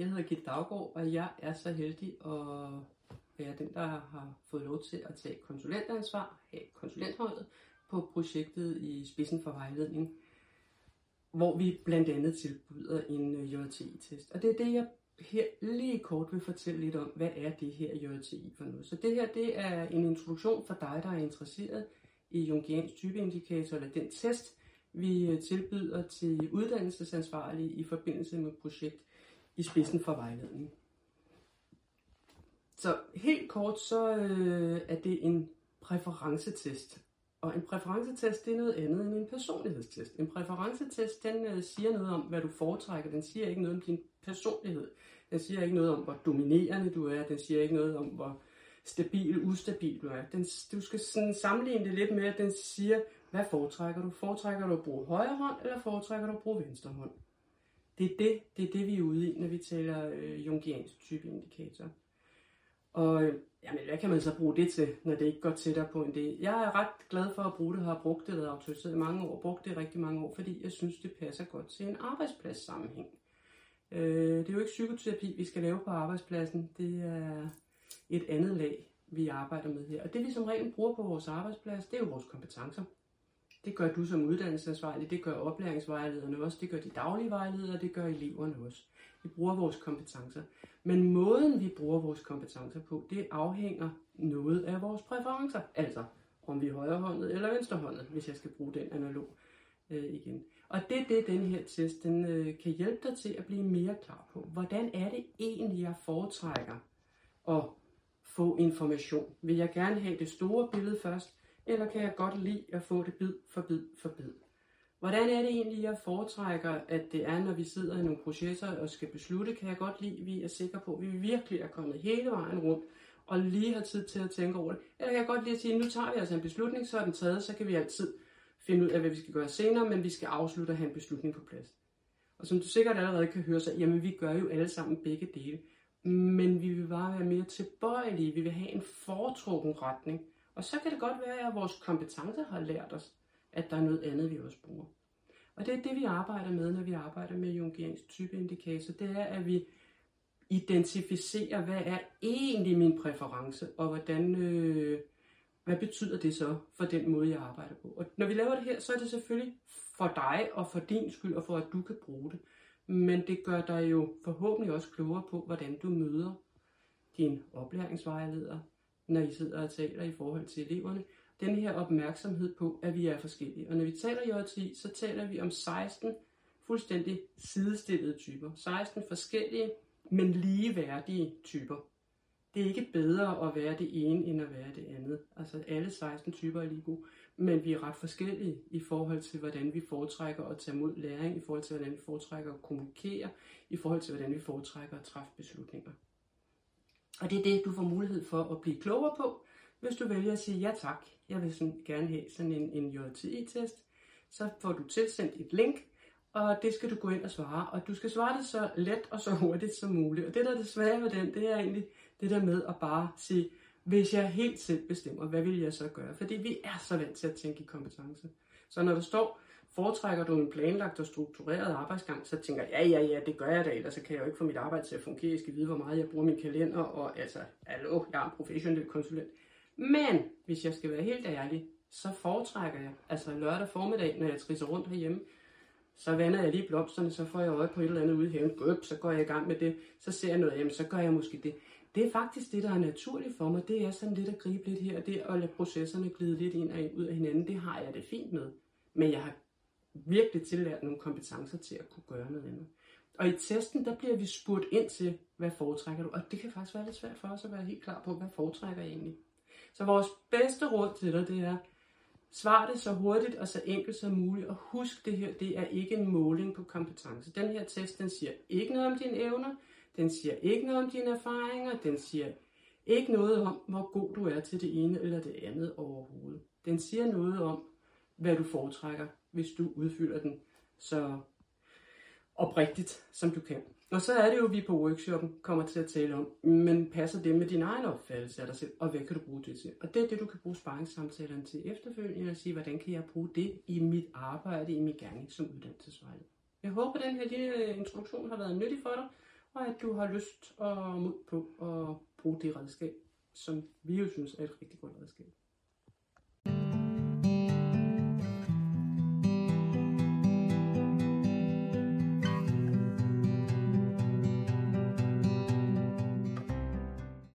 Jeg hedder Gitte Daggaard, og jeg er så heldig at være den, der har fået lov til at tage konsulentansvar af konsulentholdet på projektet i Spidsen for Vejledning, hvor vi blandt andet tilbyder en øh, JTI-test. Og det er det, jeg her lige kort vil fortælle lidt om, hvad er det her JTI for noget. Så det her, det er en introduktion for dig, der er interesseret i Jungians typeindikator, eller den test, vi øh, tilbyder til uddannelsesansvarlige i forbindelse med projekt i spidsen for vejledning. Så helt kort, så øh, er det en præferencetest. Og en præferencetest, det er noget andet end en personlighedstest. En præferencetest, den øh, siger noget om, hvad du foretrækker. Den siger ikke noget om din personlighed. Den siger ikke noget om, hvor dominerende du er. Den siger ikke noget om, hvor stabil, ustabil du er. Den, du skal sådan sammenligne det lidt med, at den siger, hvad foretrækker du? Foretrækker du at bruge højre hånd, eller foretrækker du at bruge venstre hånd? Det er det, det, er det vi er ude i, når vi taler øh, jungiansk typeindikator. Og øh, jamen, hvad kan man så bruge det til, når det ikke går tættere på en det? Jeg er ret glad for at bruge det, har brugt det, været autoriseret i mange år, brugt det rigtig mange år, fordi jeg synes, det passer godt til en arbejdsplads sammenhæng. Øh, det er jo ikke psykoterapi, vi skal lave på arbejdspladsen. Det er et andet lag, vi arbejder med her. Og det vi som regel bruger på vores arbejdsplads, det er jo vores kompetencer. Det gør du som uddannelsesansvarlig, det gør oplæringsvejlederne også, det gør de daglige vejledere, det gør eleverne også. Vi bruger vores kompetencer. Men måden, vi bruger vores kompetencer på, det afhænger noget af vores præferencer. Altså, om vi er højrehåndet eller venstrehåndet, hvis jeg skal bruge den analog øh, igen. Og det er det, den her test den, øh, kan hjælpe dig til at blive mere klar på. Hvordan er det egentlig, jeg foretrækker at få information? Vil jeg gerne have det store billede først, eller kan jeg godt lide at få det bid for bid for bid? Hvordan er det egentlig, jeg foretrækker, at det er, når vi sidder i nogle processer og skal beslutte? Kan jeg godt lide, at vi er sikre på, at vi virkelig er kommet hele vejen rundt og lige har tid til at tænke over det? Eller kan jeg godt lide at sige, at nu tager vi altså en beslutning, så er den taget, så kan vi altid finde ud af, hvad vi skal gøre senere, men vi skal afslutte og have en beslutning på plads. Og som du sikkert allerede kan høre, så jamen vi gør jo alle sammen begge dele. Men vi vil bare være mere tilbøjelige. Vi vil have en foretrukken retning. Og så kan det godt være, at vores kompetencer har lært os, at der er noget andet, vi også bruger. Og det er det, vi arbejder med, når vi arbejder med Jungians typeindikator. Det er, at vi identificerer, hvad er egentlig min præference, og hvordan, øh, hvad betyder det så for den måde, jeg arbejder på. Og når vi laver det her, så er det selvfølgelig for dig og for din skyld, og for at du kan bruge det. Men det gør dig jo forhåbentlig også klogere på, hvordan du møder din oplæringsvejleder, når I sidder og taler i forhold til eleverne. Den her opmærksomhed på, at vi er forskellige. Og når vi taler JTI, så taler vi om 16 fuldstændig sidestillede typer. 16 forskellige, men ligeværdige typer. Det er ikke bedre at være det ene, end at være det andet. Altså alle 16 typer er lige gode, men vi er ret forskellige i forhold til, hvordan vi foretrækker at tage mod læring, i forhold til, hvordan vi foretrækker at kommunikere, i forhold til, hvordan vi foretrækker at træffe beslutninger. Og det er det, du får mulighed for at blive klogere på, hvis du vælger at sige ja tak. Jeg vil sådan gerne have sådan en, en JTI-test. Så får du tilsendt et link, og det skal du gå ind og svare. Og du skal svare det så let og så hurtigt som muligt. Og det, der er det svære ved den, det er egentlig det der med at bare sige, hvis jeg helt selv bestemmer, hvad vil jeg så gøre? Fordi vi er så vant til at tænke i kompetence. Så når der står, foretrækker du en planlagt og struktureret arbejdsgang, så tænker jeg, ja, ja, ja, det gør jeg da, ellers så kan jeg jo ikke få mit arbejde til at fungere. Jeg skal vide, hvor meget jeg bruger min kalender, og altså, hallo, jeg er en professionel konsulent. Men hvis jeg skal være helt ærlig, så foretrækker jeg, altså lørdag formiddag, når jeg trisser rundt herhjemme, så vander jeg lige blomsterne, så får jeg øje på et eller andet ude i haven, Gøb, så går jeg i gang med det, så ser jeg noget, jamen så gør jeg måske det. Det er faktisk det, der er naturligt for mig, det er sådan lidt at gribe lidt her, det at lade processerne glide lidt ind og ud af hinanden, det har jeg det fint med. Men jeg har virkelig tillært nogle kompetencer til at kunne gøre noget andet. Og i testen, der bliver vi spurgt ind til, hvad foretrækker du? Og det kan faktisk være lidt svært for os at være helt klar på, hvad foretrækker jeg egentlig? Så vores bedste råd til dig, det er, svar det så hurtigt og så enkelt som muligt, og husk det her, det er ikke en måling på kompetence. Den her test, den siger ikke noget om dine evner, den siger ikke noget om dine erfaringer, den siger ikke noget om, hvor god du er til det ene eller det andet overhovedet. Den siger noget om, hvad du foretrækker, hvis du udfylder den så oprigtigt, som du kan. Og så er det jo, at vi på workshoppen kommer til at tale om, men passer det med din egen opfattelse af dig selv, og hvad kan du bruge det til? Og det er det, du kan bruge sparringssamtalerne til efterfølgende, og sige, hvordan kan jeg bruge det i mit arbejde, i min gerning som uddannelsesvejleder. Jeg håber, at den her lille introduktion har været nyttig for dig, og at du har lyst og mod på at bruge det redskab, som vi jo synes er et rigtig godt redskab.